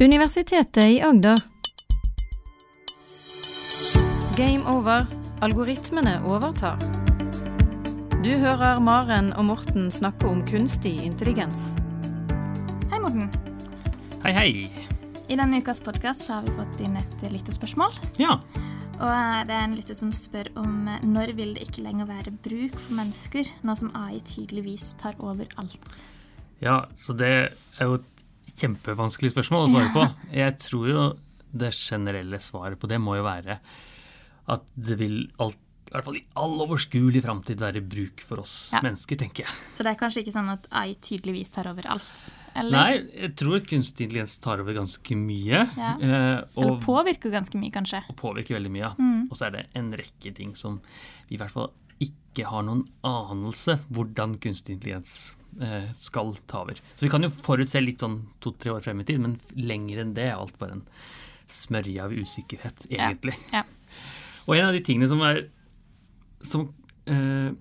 Universitetet i Agder. Game over. Algoritmene overtar. Du hører Maren og Morten snakke om kunstig intelligens. Hei, Morten. Hei, hei. I denne ukas podkast har vi fått inn et lyttespørsmål. Ja. Og det er en lytter som spør om eh, når vil det ikke lenger være bruk for mennesker, nå som AI tydeligvis tar over alt. ja, så det er jo et kjempevanskelig spørsmål å svare på. Jeg tror jo det generelle svaret på det må jo være at det vil alt, i hvert fall i all overskuelig framtid være bruk for oss Ja. mennesker, tenker jeg. Så det er kanskje ikke sånn at AI tydeligvis tar over alt? Eller, Nei, jeg tror kunstig intelligens tar over ganske mye. Ja. Og, eller påvirker ganske mye, kanskje? og påvirker veldig mye. ja. Mm. Og så er det en rekke ting som vi i hvert fall ikke har noen anelse hvordan kunstig intelligens eh, skal ta over. Så vi kan jo forutse litt sånn to-tre år frem i tid, men lenger enn det er alt bare en smørje av usikkerhet, egentlig. Ja. Og en av de tingene som er som eh,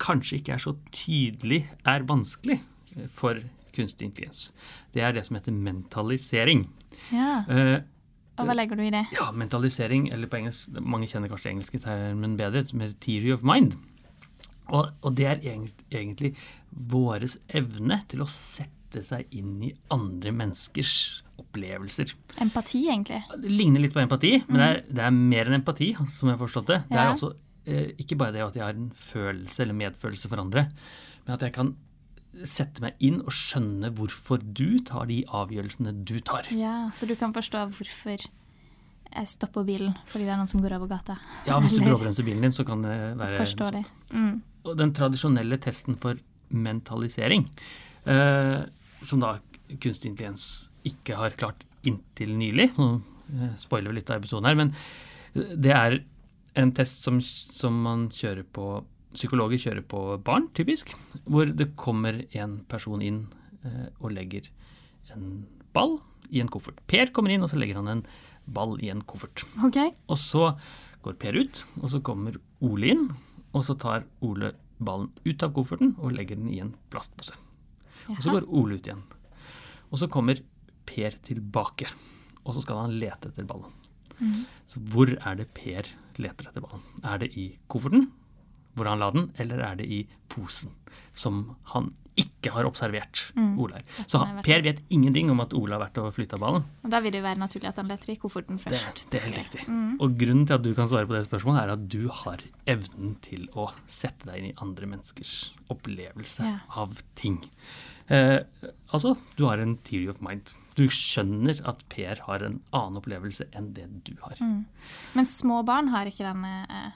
kanskje ikke er så tydelig, er vanskelig eh, for kunstig intelligens. Det er det som heter mentalisering. ja. Eh, Og hva legger du i det? ja, mentalisering, eller på engelsk, mange kjenner kanskje engelske termen bedre, heter theory of mind. Og, og det er egentlig, våres evne til å sette seg inn i andre menneskers opplevelser. Empati, egentlig. Det ligner litt på empati, men det er, det er mer enn empati, som jeg har forstått det. Det Ja. er altså eh, ikke bare det at jeg har en følelse eller medfølelse for andre, men at jeg kan sette meg inn og skjønne hvorfor du tar de avgjørelsene du tar. Ja, Så du kan forstå hvorfor jeg stopper bilen fordi det er noen som går over gata? Ja, hvis du bråbremser bilen din, så kan det være Forstår det. Mm. Og den tradisjonelle testen for mentalisering, eh, som da kunstig intelligens ikke har klart inntil nylig Nå eh, spoiler vi litt av episoden her, men det er en test som, som man kjører på Psykologer kjører på barn, typisk, hvor det kommer en person inn eh, og legger en ball i en koffert. Per kommer inn, og så legger han en ball i en koffert. Okay. Og så går Per ut, og så kommer Ole inn, og så tar Ole ballen ut av kofferten og legger den i en plastpose. Og så går Ole ut igjen. Og så kommer Per tilbake, og så skal han lete etter ballen. Mm. Så hvor er det Per leter etter ballen? Er det i kofferten, hvor han la den, eller er det i posen, som han ikke har observert mm. er? Så han Per vet ingenting om at Ola har vært og flytta ballen. Og da vil det jo være naturlig at han leter i kofferten er, først. det er helt riktig. Mm. Og grunnen til at du kan svare på det spørsmålet, er at du har evnen til å sette deg inn i andre menneskers opplevelse Ja. av ting. Eh, altså, du har en theory of mind. Du skjønner at Per har en annen opplevelse enn det du har. Mm. Men små barn har ikke denne, eh,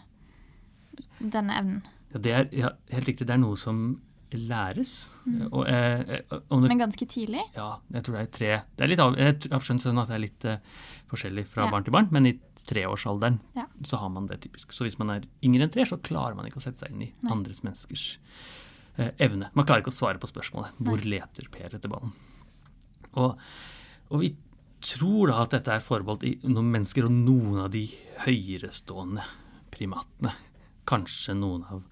denne evnen. Ja, det er ja, helt riktig, det er noe som læres. Og, eh, eh, om det Men ganske tidlig. Ja, jeg tror det er tre det er litt av, Jeg har skjønt sånn at det er litt eh, forskjellig fra Ja. barn til barn, men i treårsalderen Ja. så har man det typisk. Så hvis man er yngre enn tre, så klarer man ikke å sette seg inn i Nei. andres menneskers eh, evne. Man klarer ikke å svare på spørsmålet hvor leter Per etter ballen. Og, og vi tror da at dette er forbeholdt i noen mennesker og noen av de høyerestående primatene. Kanskje noen av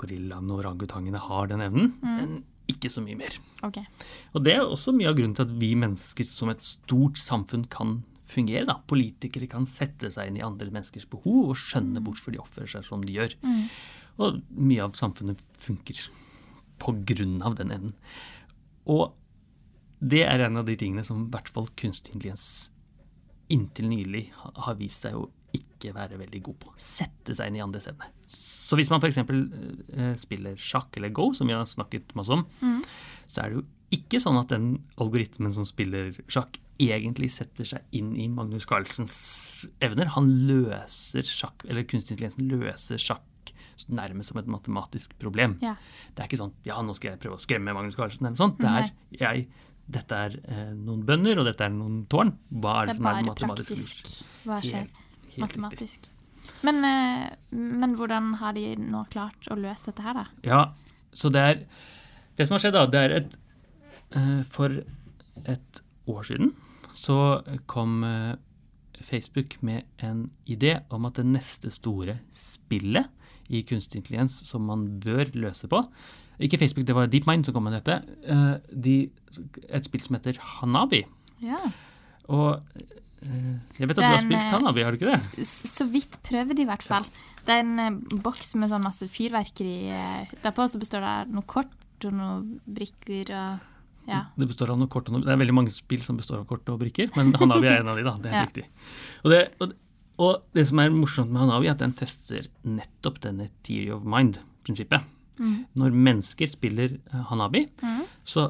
gorillaene og orangutangene har den evnen, men ikke så mye mer. Okay. Og det er også mye av grunnen til at vi mennesker som et stort samfunn kan fungere. Da. Politikere kan sette seg inn i andre menneskers behov og skjønne hvorfor de oppfører seg som de gjør. Og mye av samfunnet funker på grunn av den evnen. Og det er en av de tingene som i hvert fall kunstig intelligens inntil nylig har vist seg å ikke være veldig god på. Sette seg inn i andres evner. Så hvis man f.eks. Uh, spiller sjakk eller go, som vi har snakket masse om, så er det jo ikke sånn at den algoritmen som spiller sjakk, egentlig setter seg inn i Magnus Carlsens evner. Han løser sjakk, eller kunstig intelligens løser sjakk nærmest som et matematisk problem. Ja. Det er ikke sånn ja, nå skal jeg prøve å skremme Magnus Carlsen eller noe sånt. Det er jeg, dette er eh, noen bønder, og dette er noen tårn. Hva er Det det, er som er matematisk praktisk. lurt? Hva skjer Helt- helt riktig. matematisk? Men, eh, men hvordan har de nå klart å løse dette her, da? Ja, så det er Det som har skjedd, da, det er et eh, For et år siden så kom eh, Facebook med en idé om at det neste store spillet i kunstig intelligens som man bør løse på Ikke Facebook, det var DeepMind som kom med dette. De, et spill som heter Hanabi. Ja. Og jeg vet at du har spilt eh, Hanabi, har du ikke det? Så vidt prøvd, i hvert fall. Det er en eh, boks med sånn masse fyrverkeri eh, derpå, så består det av noe kort og noen brikker og ja. Det består av noe kort og noe, det er veldig mange spill som består av kort og brikker, men Hanabi er en av de, da. Det er ja. riktig. Og det, og, og det som er morsomt med Hanabi, er at den tester nettopp denne theory of mind-prinsippet. Når mennesker spiller Hanabi, Hanabi, så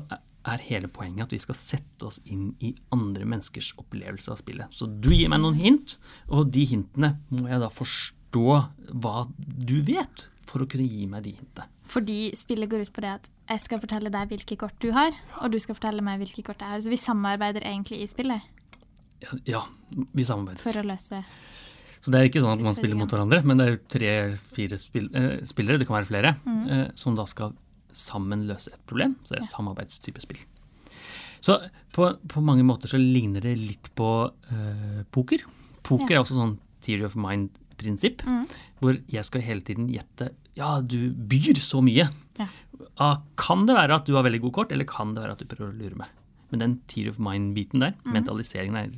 er hele poenget at vi skal sette oss inn i andre menneskers opplevelse av spillet. Så du gir meg noen hint, og de hintene må jeg da forstå hva du vet, for å kunne gi meg de hintene. Fordi spillet går ut på det at jeg skal fortelle deg hvilke kort du har, og du skal fortelle meg hvilke kort jeg har. Så vi samarbeider egentlig i spillet Ja, ja vi samarbeider. for å løse Så det er ikke sånn at man spiller mot hverandre, men det er jo tre-fire spill, eh, spillere, det kan være flere, eh, som da skal sammen løse et problem. Så det er samarbeidstype spill. Så på, på mange måter så ligner det litt på uh, poker. Poker Ja. er også sånn theory of mind-prinsipp, hvor jeg skal hele tiden gjette ja, du byr så mye. Ja. Ah, kan det være at du har veldig gode kort, eller kan det være at du prøver å lure meg? Men den theory of mind-biten der, mentaliseringen, er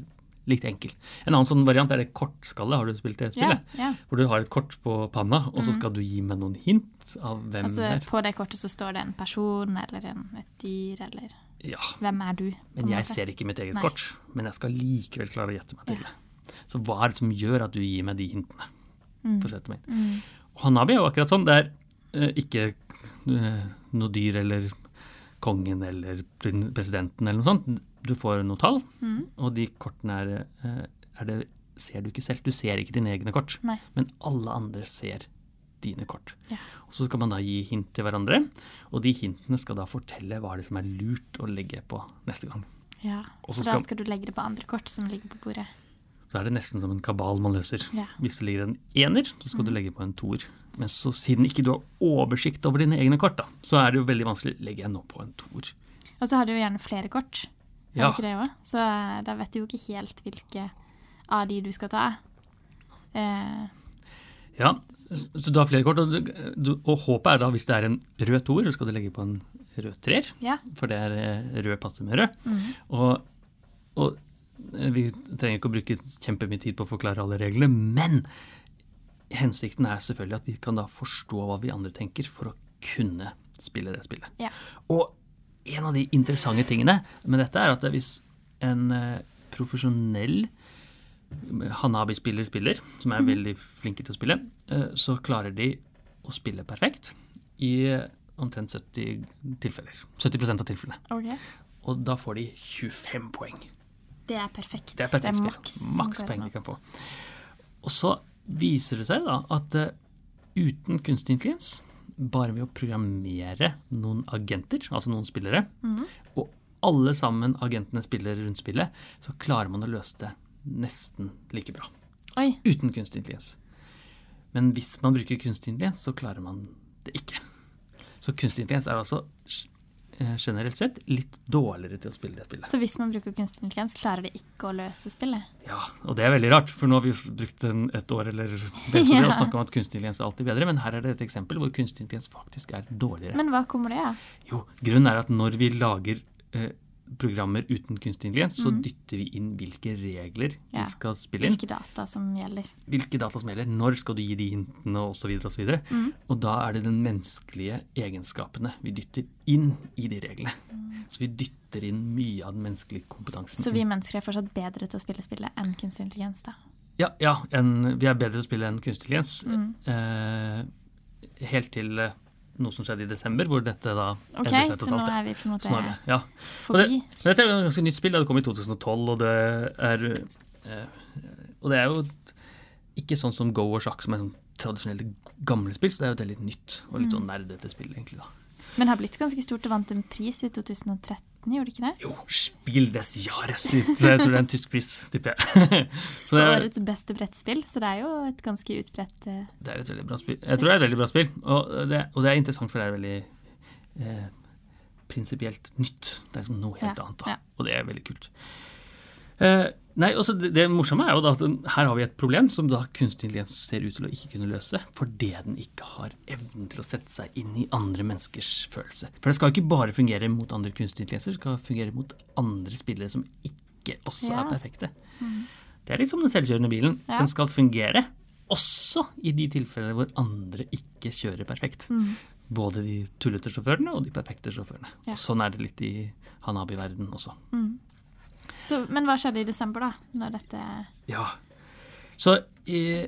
litt enkel. En annen sånn variant er det kortskallet. Har du spilt det spillet? Ja, ja. Hvor du har et kort på panna, og så skal du gi meg noen hint av hvem Altså, det er. på det kortet så står det en person eller en, et dyr eller Ja, Hvem er du? men jeg måte. ser ikke mitt eget Nei. kort. Men jeg skal likevel klare å gjette meg til det. Så hva er det som gjør at du gir meg de hintene? Mm. For Mm. Og Hanabi er jo akkurat sånn. Det er uh, ikke uh, noe dyr eller kongen eller presidenten eller noe sånt. Du får noe tall, Mm. og de kortene er, eh, er det, ser du ikke selv. Du ser ikke dine egne kort, Nei. men alle andre ser dine kort. Ja. Og Så skal man da gi hint til hverandre, og de hintene skal da fortelle hva det er som er lurt å legge på neste gang. Ja, for så da skal- skal du legge det på andre kort som ligger på bordet. Så er det nesten som en kabal man løser. Ja. Hvis det ligger en ener, så skal du legge på en toer. Men så siden ikke du har oversikt over dine egne kort, da, så er det jo veldig vanskelig. Legger jeg nå på en toer? Og så har du jo gjerne flere kort. Ja. det det? Så eh, da vet du jo ikke helt hvilke av de du skal ta. Eh, Ja, så du har flere kort, og, du, og håpet er da hvis det er en rød toer, så skal du legge på en rød treer. ja. For det er eh, rød passer med rød. Og, og eh, vi trenger ikke å bruke kjempemye tid på å forklare alle reglene, men hensikten er selvfølgelig at vi kan da forstå hva vi andre tenker, for å kunne spille det spillet. Ja. Og en av de interessante tingene med dette er at hvis en eh, profesjonell Hanabi-spiller spiller, som er veldig flinke til å spille, eh, så klarer de å spille perfekt i eh, omtrent 70 tilfeller. 70% av tilfellene. Okay. Og da får de 25 poeng. Det er perfekt. Det er perfekt spill. maks. Maks poeng de kan få. Og så viser det seg da at eh, uten kunstig intelligens, bare ved å programmere noen agenter, altså noen spillere, mm. og alle sammen agentene spiller rundt spillet, så klarer man å løse det nesten like bra. Oi. Uten kunstig intelligens. Men hvis man bruker kunstig intelligens, så klarer man det ikke. Så kunstig intelligens er altså generelt sett litt dårligere til å spille det spillet. Så hvis man bruker kunstig intelligens, klarer det ikke å løse spillet? Ja, og det er veldig rart, for nå har vi jo brukt en, et år eller bedre Ja. og snakka om at kunstig intelligens er alltid bedre, men her er det et eksempel hvor kunstig intelligens faktisk er dårligere. Men hva kommer det av? Jo, grunnen er at når vi lager eh, programmer uten kunstig intelligens, så dytter vi inn hvilke regler. Ja. vi skal spille inn. Hvilke data som gjelder? Hvilke data som gjelder, når skal du gi de hintene osv. Og, så videre, og, og da er det den menneskelige egenskapene vi dytter inn i de reglene. Så vi dytter inn mye av den menneskelige kompetansen. Så vi mennesker er fortsatt bedre til å spille spillet enn kunstig intelligens, da? Ja, ja en, vi er bedre til å spille enn kunstig intelligens. Mm. Eh, helt til eh, noe som skjedde i desember, hvor dette da Ok, endret seg så nå er vi på en måte det, ja. Og det, dette er jo et ganske nytt spill. da Det kom i 2012, og det er eh, Og det er jo ikke sånn som Go og sjakk, som er sånn tradisjonelle gamle spill, så det er jo et veldig nytt og Mm. litt sånn nerdete spill, egentlig. da. Men har blitt ganske stort og vant en pris i 2013, gjorde det ikke det? Jo, Spill des Jahres! Jeg tror det er en tysk pris, tipper jeg. Det er, Årets beste brettspill, så det er jo et ganske utbredt spill. det er et veldig bra spill. Jeg tror det er et veldig bra spill, og det, og det er interessant, for det er veldig eh, prinsipielt nytt. Det er liksom noe helt Ja, annet, da. ja. og det er veldig kult. Eh, nei, også det, det morsomme er jo da at her har vi et problem som da kunstig intelligens ser ut til å ikke kunne løse, fordi den ikke har evnen til å sette seg inn i andre menneskers følelse. For det skal jo ikke bare fungere mot andre kunstige intelligenser, det skal fungere mot andre spillere som ikke også Ja. er perfekte. Det er litt som den selvkjørende bilen. Ja. Den skal fungere også i de tilfellene hvor andre ikke kjører perfekt. Både de tullete sjåførene og de perfekte sjåførene. Ja. Og sånn er det litt i Hanabi-verden også. Så, men hva skjedde i desember, da? Når dette Ja. Så eh,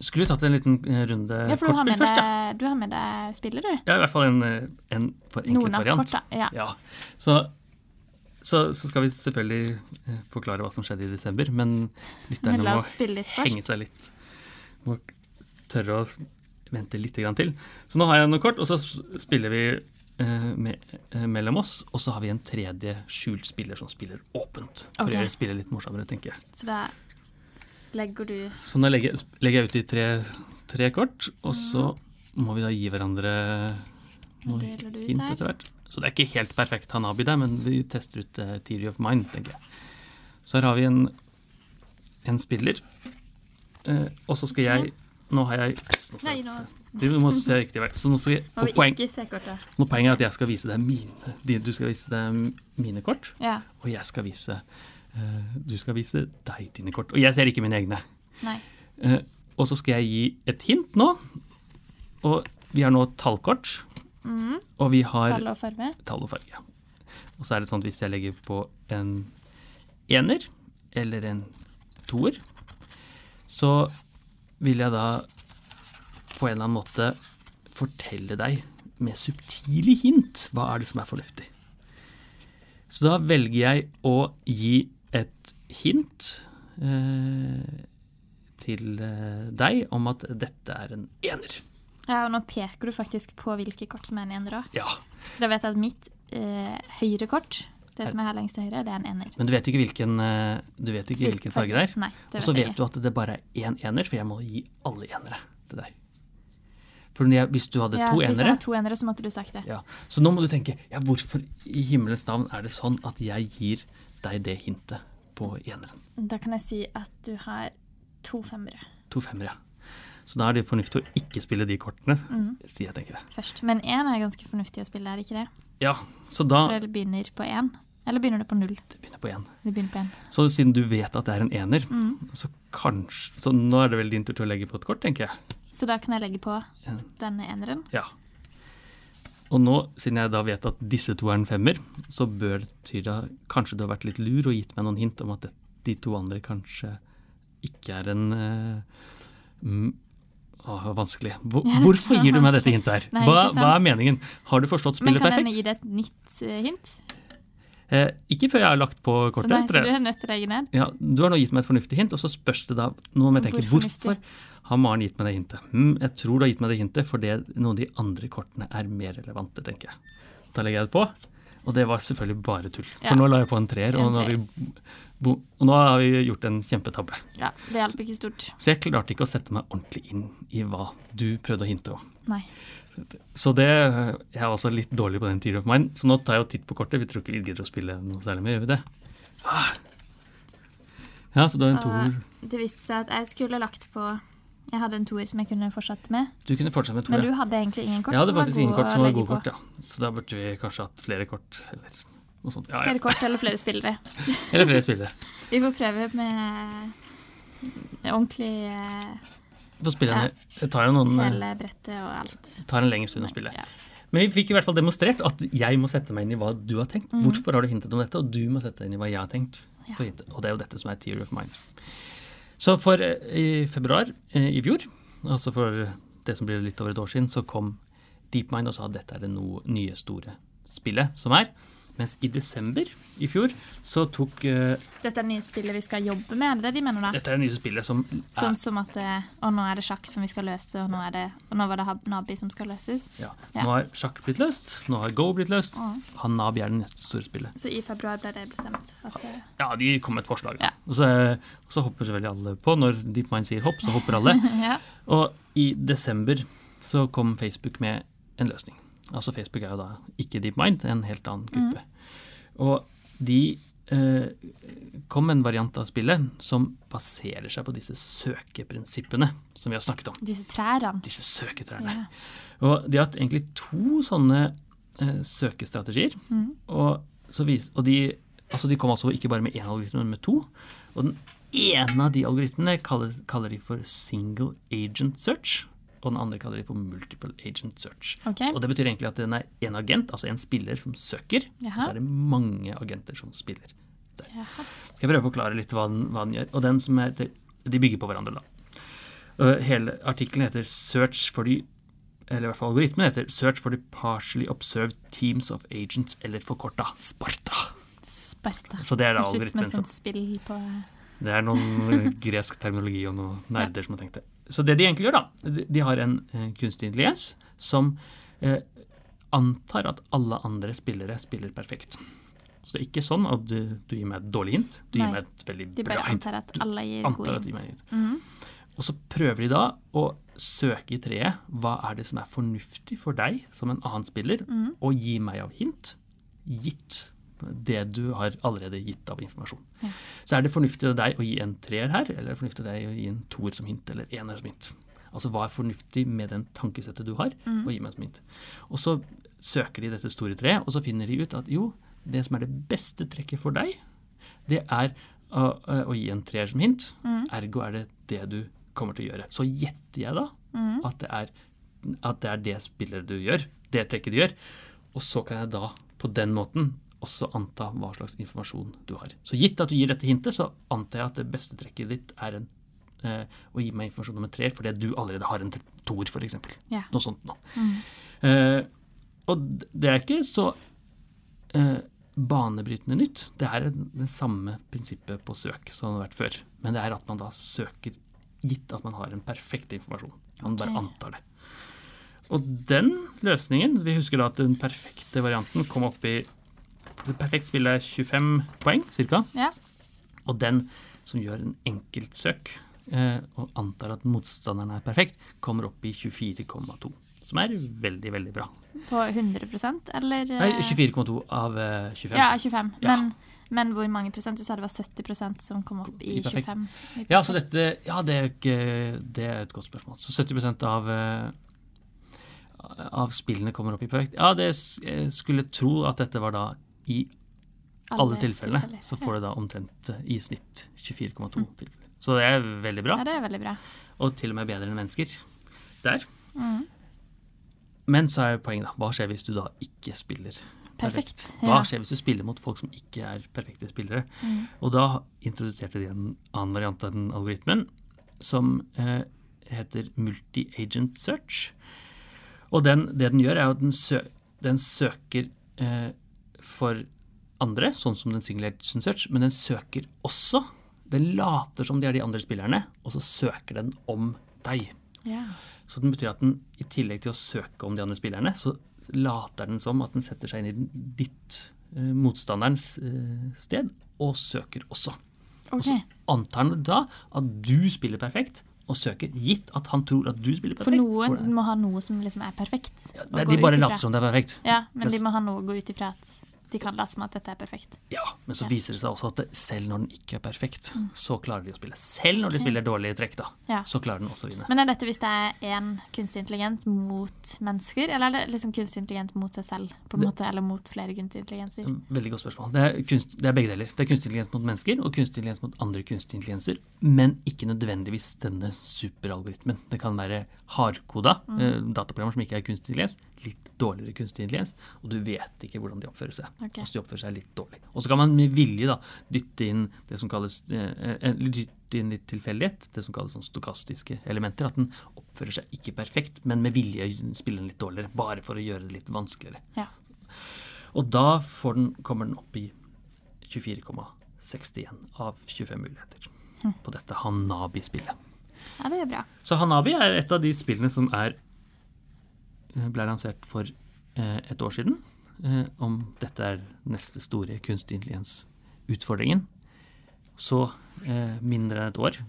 skulle tatt en liten eh, runde Ja, for kortspill først, ja. du har med deg spiller, du. Ja, i hvert fall en, eh, en forenklet av variant. korta, ja. Ja. Så, så, så skal vi selvfølgelig eh, forklare hva som skjedde i desember, men lytterne må henge seg litt. Må tørre å vente litt grann til. Så nå har jeg noe kort, og så spiller vi med, eh, mellom oss, og så har vi en tredje skjult spiller som spiller åpent. For okay. å spille litt morsommere, tenker jeg. Så da legger du Så nå legger, legger jeg ut i tre, tre kort, og så må vi da gi hverandre ut hint etter hvert. Så det er ikke helt perfekt Hanabi der, men vi tester ut uh, Theory of Mind, tenker jeg. Så her har vi en, en spiller, uh, og så skal jeg Nå har jeg nå Nei, nå Du må se riktig vei. Så nå skal jeg, og poeng, nå poenget er at jeg skal vise deg mine Du skal vise deg mine kort, Ja. og jeg skal vise eh, Du skal vise deg dine kort. Og jeg ser ikke mine egne. Nei. Eh, og så skal jeg gi et hint nå. Og vi har nå tallkort. Og vi har Tall og farge. tall og farge. Og så er det sånn at hvis jeg legger på en ener eller en toer, så vil jeg da på en eller annen måte fortelle deg med subtile hint hva er det som er fornuftig. Så da velger jeg å gi et hint eh, til eh, deg om at dette er en ener. Ja, og nå peker du faktisk på hvilke kort som er en ener òg. Ja, Så da vet jeg at mitt eh, høyre kort, det som er her lengst til høyre, det er en ener. Men du vet ikke hvilken, eh, du vet ikke hvilken farge det er? Nei, det Og så vet du at det bare er én ener, for jeg må gi alle enere til deg. For jeg, hvis du hadde Ja, to hvis jeg hadde to enere, så måtte du sagt det. ja, Så nå må du tenke ja, hvorfor i himmelens navn er det sånn at jeg gir deg det hintet på eneren? Da kan jeg si at du har to femmere To femmere. Så da er det fornuftig å ikke spille de kortene, Mm. sier jeg tenker jeg. først. Men én er ganske fornuftig å spille, er det ikke det? Ja, så da For det begynner på én. Eller begynner det på null? Det begynner på én. Det begynner på én. Så siden du vet at det er en ener, Mm. så kanskje Så nå er det vel din tur til å legge på et kort, tenker jeg. Så da kan jeg legge på denne eneren. Ja. Og nå, siden jeg da vet at disse to er en femmer, så bør det bety at kanskje du har vært litt lur og gitt meg noen hint om at det, de to andre kanskje ikke er en uh, mm, Å, det var vanskelig. Hvor, Ja, hvorfor gir du meg dette hintet her? Nei, Hva, hva er meningen? Har du forstått spillet perfekt? Men kan jeg perfekt? gi deg et nytt eh, hint? Eh, ikke før jeg har lagt på kortet. Nei, så du er nødt til å legge ned? Ja, du har nå gitt meg et fornuftig hint, og så spørs det da Nå må jeg tenke, Hvor hvorfor har Maren gitt meg det hintet? Hm, jeg tror du har gitt meg det hintet fordi noen av de andre kortene er mer relevante, tenker jeg. Da legger jeg det på, og det var selvfølgelig bare tull. For Ja. nå la jeg på en treer, og, og nå har vi gjort en kjempetabbe. Ja, det hjalp ikke stort. Så jeg klarte ikke å sette meg ordentlig inn i hva du prøvde å hinte om. Nei. Så det, jeg er også litt dårlig på den Theory of Mine, så nå tar jeg jo titt på kortet. Vi tror ikke vi gidder å spille noe særlig mer, gjør vi det? Ah. Ja, så du har en toer. Det viste seg at jeg skulle lagt på Jeg hadde en toer som jeg kunne fortsatt med. Du kunne fortsatt med Men du hadde egentlig ingen kort som var ingen kort som var gode kort, ja. Så da burde vi kanskje hatt flere kort, eller sånt. Ja, Flere kort eller flere spillere. Eller flere spillere. Vi får prøve med ordentlig eh, For spillerne det tar jo noen hele brettet og alt. tar en lengre stund å spille. Ja. Men vi fikk i hvert fall demonstrert at jeg må sette meg inn i hva du har tenkt. Mm. Hvorfor har du hintet om dette, og du må sette deg inn i hva jeg har tenkt. Ja. Og det er jo dette som er Theory of Mind. Så for eh, i februar eh, i fjor, altså for det som blir litt over et år siden, så kom DeepMind og sa at dette er det no, nye store spillet som er. Mens i desember i fjor så tok uh, Dette er det nye spillet vi skal jobbe med, er det det de mener da? Dette er det nye spillet som er, Sånn som at eh, Og nå er det sjakk som vi skal løse, og nå, det, og nå var det Nabi som skal løses. ja, Ja. Nå har sjakk blitt løst, nå har Go blitt løst. Ja. Hanabi er det neste store spillet. Så i februar ble det bestemt. At, uh, Ja, de kom med et forslag. Ja. Og, så, og så hopper selvfølgelig alle på. Når DeepMind sier hopp, så hopper alle. ja. Og i desember så kom Facebook med en løsning. Altså Facebook er jo da ikke DeepMind, en helt annen gruppe. Og de eh, kom med en variant av spillet som baserer seg på disse søkeprinsippene som vi har snakket om. Disse trærne. Disse søketrærne. Ja. Og de har hatt egentlig to sånne eh, søkestrategier. Mm. Og, så vis, og de Altså De kom altså ikke bare med én algoritme, men med to. Og den ene av de algoritmene kaller, kaller de for single agent search. Og den andre kaller de for multiple agent search. Okay. Og Det betyr egentlig at den er en agent, altså en spiller, som søker. Jaha. Og så er det mange agenter som spiller. Der. Skal jeg prøve å forklare litt hva den, hva den gjør. Og den som er, De bygger på hverandre, da. Hele artikkelen heter 'Search for the eller i hvert fall algoritmen heter 'Search for the partially observed teams of agents', eller forkorta Sparta. Sparta. Så det er da algoritmen som spill på Det er noen gresk terminologi og noen nerder som har tenkt det. Så det de egentlig gjør, da de- har en eh, kunstig intelligens som eh, antar at alle andre spillere spiller perfekt. Så det er ikke sånn at du, du gir meg et dårlig hint, du Nei. gir meg et veldig bra hint. De bare antar at alle gir gode meg hint. hint. -hmm. Og så prøver de da å søke i treet hva er det som er fornuftig for deg som en annen spiller, mm -hmm. og gi meg av hint, gitt det du har allerede gitt av informasjon. Ja. Så er det fornuftig av deg å gi en treer her, eller er det fornuftig av deg å gi en toer som hint, eller ener som hint? Altså hva er fornuftig med den tankesettet du har, mm. å gi meg som hint? Og så søker de dette store treet, og så finner de ut at jo, det som er det beste trekket for deg, det er å, å gi en treer som hint. Mm. Ergo er det det du kommer til å gjøre. Så gjetter jeg da mm. at, det er, at det er det spillet du gjør, det trekket du gjør. Og så kan jeg da på den måten også anta hva slags informasjon du har. Så gitt at du gir dette hintet, så antar jeg at det beste trekket ditt er en, eh, å gi meg informasjon om en treer fordi du allerede har en toer, f.eks. Yeah. Noe sånt nå. Mm. Eh, og det er ikke så eh, banebrytende nytt. Det er det samme prinsippet på søk som det har vært før. Men det er at man da søker gitt at man har en perfekt informasjon. Man bare antar det. Og den løsningen Vi husker da at den perfekte varianten kom opp i Det spill er 25 poeng ca. Ja. Og den som gjør en enkeltsøk eh, og antar at motstanderen er perfekt, kommer opp i 24,2. Som er veldig, veldig bra. På 100% eller Nei, eh, 24,2 av eh, 25. Ja, 25. Ja. Men, men hvor mange prosent? Du sa det var 70% som kom opp i I 25. I Ja, så dette, ja, det er ikke Det er et godt spørsmål. Så 70% av eh, av spillene kommer opp i perfekt. Ja, det jeg skulle tro at dette var da i alle, tilfellene. tilfeller. Så får du da omtrent eh, i snitt 24,2 tilfeller. Så det er veldig bra. Ja, det er veldig bra. Og til og med bedre enn mennesker der. Mm. Men så er poenget, da. Hva skjer hvis du da ikke spiller perfekt? Perfekt, Hva ja. skjer hvis du spiller mot folk som ikke er perfekte spillere? Mm. Og da introduserte de en annen variant av den algoritmen som eh, heter multi-agent search. Og den, det den gjør, er at den, sø den søker eh, for andre, sånn som den single agent search, men den søker også Den later som de er de andre spillerne, og så søker den om deg. Ja. Så den betyr at den i tillegg til å søke om de andre spillerne, så later den som at den setter seg inn i ditt eh, motstanderens eh, sted, og søker også. Og så antar den da at du spiller perfekt, og søker, gitt at han tror at du spiller perfekt. For noen må ha noe som liksom er perfekt. ja, det de bare later som det er perfekt. Ja, men de må ha noe å gå ut ifra at de kan late som at dette er perfekt. Ja, men så Ja. viser det seg også at selv når den ikke er perfekt, så klarer de å spille. Selv når de okay. spiller dårlige trekk, da, Ja. så klarer den også å vinne. Men er dette hvis det er én kunstig intelligens mot mennesker, eller er det liksom kunstig intelligens mot seg selv? på en Det- måte, Eller mot flere kunstige intelligenser? Veldig godt spørsmål. Det er, kunst, det er begge deler. Det er kunstig intelligens mot mennesker og kunstig intelligens mot andre kunstige intelligenser, men ikke nødvendigvis denne superalgoritmen. Det kan være hardkoda Mm. eh, dataprogrammer som ikke er kunstig intelligens, litt dårligere kunstig intelligens, og du vet ikke hvordan de oppfører seg. Ok. Altså de oppfører seg litt dårlig. Og så kan man med vilje da dytte inn det som kalles eh, eh, dytte inn litt tilfeldighet, det som kalles sånn stokastiske elementer. At den oppfører seg ikke perfekt, men med vilje spiller den litt dårligere, bare for å gjøre det litt vanskeligere. Ja. Og da får den, kommer den opp i 24,61 av 25 muligheter på dette Hanabi-spillet. ja, det er bra. Så Hanabi er et av de spillene som er, eh, ble lansert for eh, et år siden. Eh, om dette er neste store kunstig intelligens-utfordringen. Så eh, mindre enn et år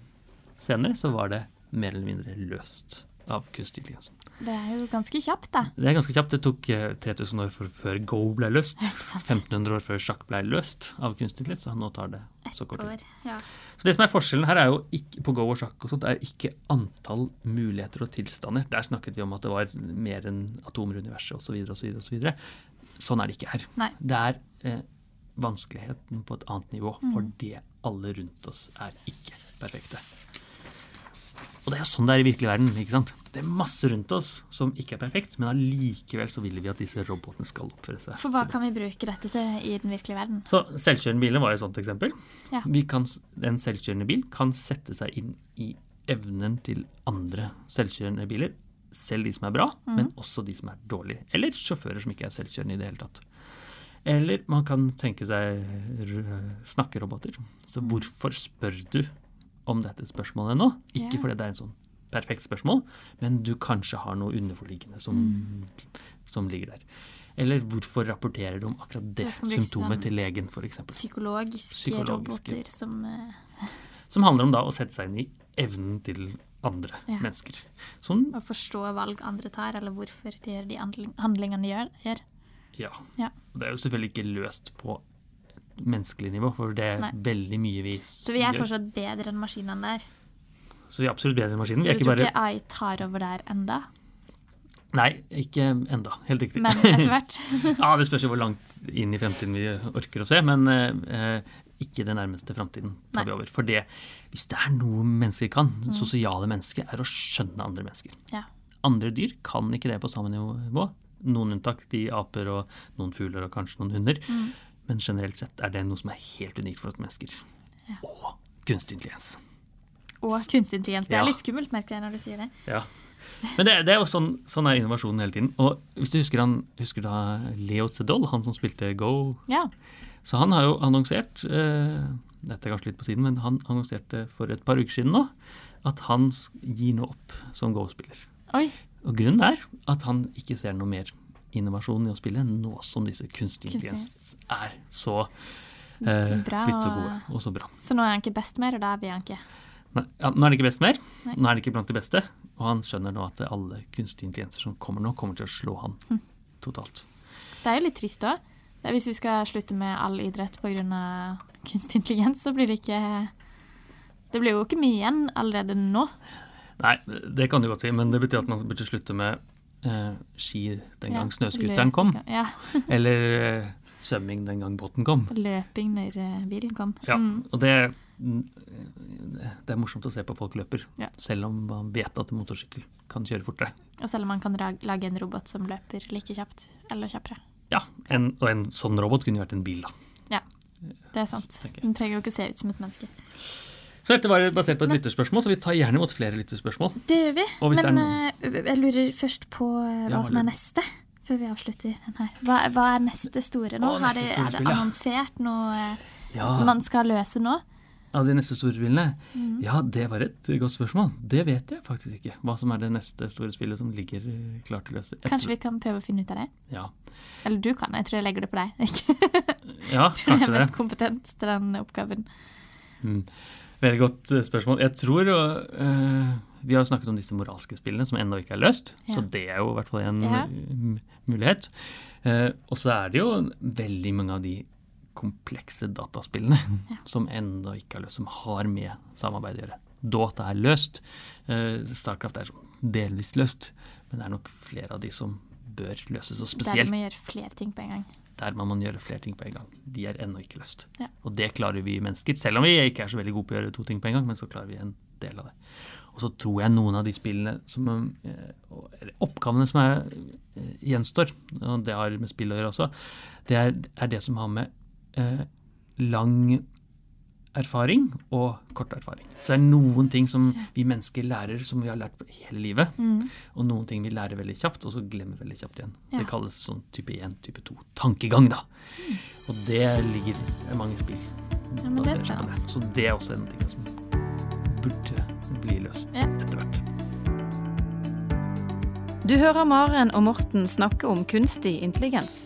senere så var det mer eller mindre løst av kunstig intelligens. Det er jo ganske kjapt, da. Det er ganske kjapt. Det tok eh, 3000 år før Go ble løst. 1500 år før sjakk ble løst av kunstig intelligens, så nå tar det så kort tid. Ja. Så det som er forskjellen her er jo ikke, på Go og sjakk og sånt, er ikke antall muligheter og tilstander. Der snakket vi om at det var mer enn atomer i universet osv. osv. Sånn er det ikke her. Nei. Det er eh, vanskeligheten på et annet nivå, fordi alle rundt oss er ikke perfekte. Og det er jo sånn det er i virkelig verden. ikke sant? Det er masse rundt oss som ikke er perfekt, men allikevel så vil vi at disse robotene skal oppføre seg. For hva kan vi bruke dette til i den virkelige verden? Så Selvkjørende biler var jo et sånt eksempel. Ja. Vi kan, en selvkjørende bil kan sette seg inn i evnen til andre selvkjørende biler. Selv de som er bra, men også de som er dårlige. Eller sjåfører som ikke er selvkjørende i det hele tatt. Eller man kan tenke seg snakkeroboter. Så hvorfor spør du om dette spørsmålet nå? Ikke yeah. fordi det er en sånn perfekt spørsmål, men du kanskje har noe underforliggende som, som ligger der. Eller hvorfor rapporterer du om akkurat det symptomet til legen, f.eks. Psykologiske, Psykologiske. roboter som eh, Som handler om da å sette seg inn i evnen til andre Ja. mennesker. Sånn, å forstå valg andre tar, eller hvorfor de gjør de handlingene de gjør. gjør. Ja. Ja. Og Det er jo selvfølgelig ikke løst på menneskelig nivå, for det er Nei. veldig mye vi Så vi er fortsatt bedre enn maskinene der. Så vi er absolutt bedre enn maskinen. Så du ikke tror bare ikke AI tar over der enda? Nei, ikke enda. Helt riktig. Men etter hvert? ja, Det spørs jo hvor langt inn i fremtiden vi orker å se, men eh, ikke den nærmeste framtiden tar Nei. vi over. For det, hvis det er noe mennesker kan, sosiale mennesker, er å skjønne andre mennesker. Ja. Andre dyr kan ikke det på samme nivå. Noen unntak, de aper og noen fugler og kanskje noen hunder. Mm. Men generelt sett er det noe som er helt unikt for oss mennesker. Og kunstig intelligens. Og kunstig intelligens. Det Ja. er litt skummelt, merker jeg når du sier det. Ja. Men det, det er jo sånn, sånn er innovasjonen hele tiden. Og hvis du husker, han, husker da Leo Zedol, han som spilte Go Ja. Så han har jo annonsert eh, Dette er kanskje litt på siden, men han annonserte for et par uker siden nå at han gir nå opp som Go-spiller. Oi. Og grunnen er at han ikke ser noe mer innovasjon i å spille nå som disse kunstig Kunstig. intelligens er så eh, Bra, blitt så gode og så bra. Så nå er han ikke best mer, og da blir han ikke Nei, ja, nå er det ikke best mer. Nei. Nå er det ikke blant de beste. Og han skjønner nå at alle kunstige intelligenser som kommer nå, kommer til å slå han Hm. totalt. Det er jo litt trist òg. Hvis vi skal slutte med all idrett pga. kunstig intelligens, så blir det ikke Det blir jo ikke mye igjen allerede nå. Nei, det kan du godt si, men det betyr at man burde slutte med eh, ski den gang Ja, snøscooteren kom, Ja. eller eh, svømming den gang båten kom. Løping når eh, bilen kom. Ja, Mm. og det, det er morsomt å se på folk løper, Ja. selv om man vet at motorsykkel kan kjøre fortere. Og selv om man kan lage en robot som løper like kjapt, eller kjappere. Ja, en, og en sånn robot kunne vært en bil, da. Ja, det er sant. Den trenger jo ikke se ut som et menneske. Så dette var basert på et lytterspørsmål, så vi tar gjerne imot flere lytterspørsmål. Det gjør vi. Men det eh, jeg lurer først på eh, hva Ja, som er neste, før vi avslutter den her. Hva, hva er neste store nå? Å, neste neste det, er det annonsert noe eh, Ja, man skal løse nå? Av de neste store spillene? Mm. Ja, det var et godt spørsmål. Det vet jeg faktisk ikke. Hva som er det neste store spillet som ligger eh, klart til å løse. Jeg Kanskje tror- vi kan prøve å finne ut av det? Ja, Eller du kan, jeg tror jeg legger det på deg. Ja tror jeg Du er det. mest kompetent til den oppgaven. Mm. Veldig godt eh, spørsmål. Jeg tror uh, Vi har snakket om disse moralske spillene som ennå ikke er løst, Ja. så det er jo i hvert fall en Ja. mulighet. Uh, og så er det jo veldig mange av de komplekse dataspillene Ja. som ennå ikke er løst, som har med samarbeid å gjøre. Dota er løst. eh, Starcraft er delvis løst, men det er nok flere av de som bør løses. Og spesielt Der må man gjøre flere ting på en gang. der må man gjøre flere ting på en gang. De er ennå ikke løst. Ja. Og det klarer vi mennesker, selv om vi ikke er så veldig gode på å gjøre to ting på en gang, men så klarer vi en del av det. Og så tror jeg noen av de spillene som eh, eller Oppgavene som er, eh, gjenstår, og det har med spill å gjøre også, det er, er det som har med eh, lang erfaring og kort erfaring. Så det er noen ting som vi mennesker lærer som vi har lært hele livet, Mm. og noen ting vi lærer veldig kjapt, og så glemmer veldig kjapt igjen. Ja. Det kalles sånn type 1, type 2 tankegang, da. Og det ligger i mange spill. Ja, men det er på spennende. Så det er også en ting som burde bli løst Ja. etter hvert. Du hører Maren og Morten snakke om kunstig intelligens.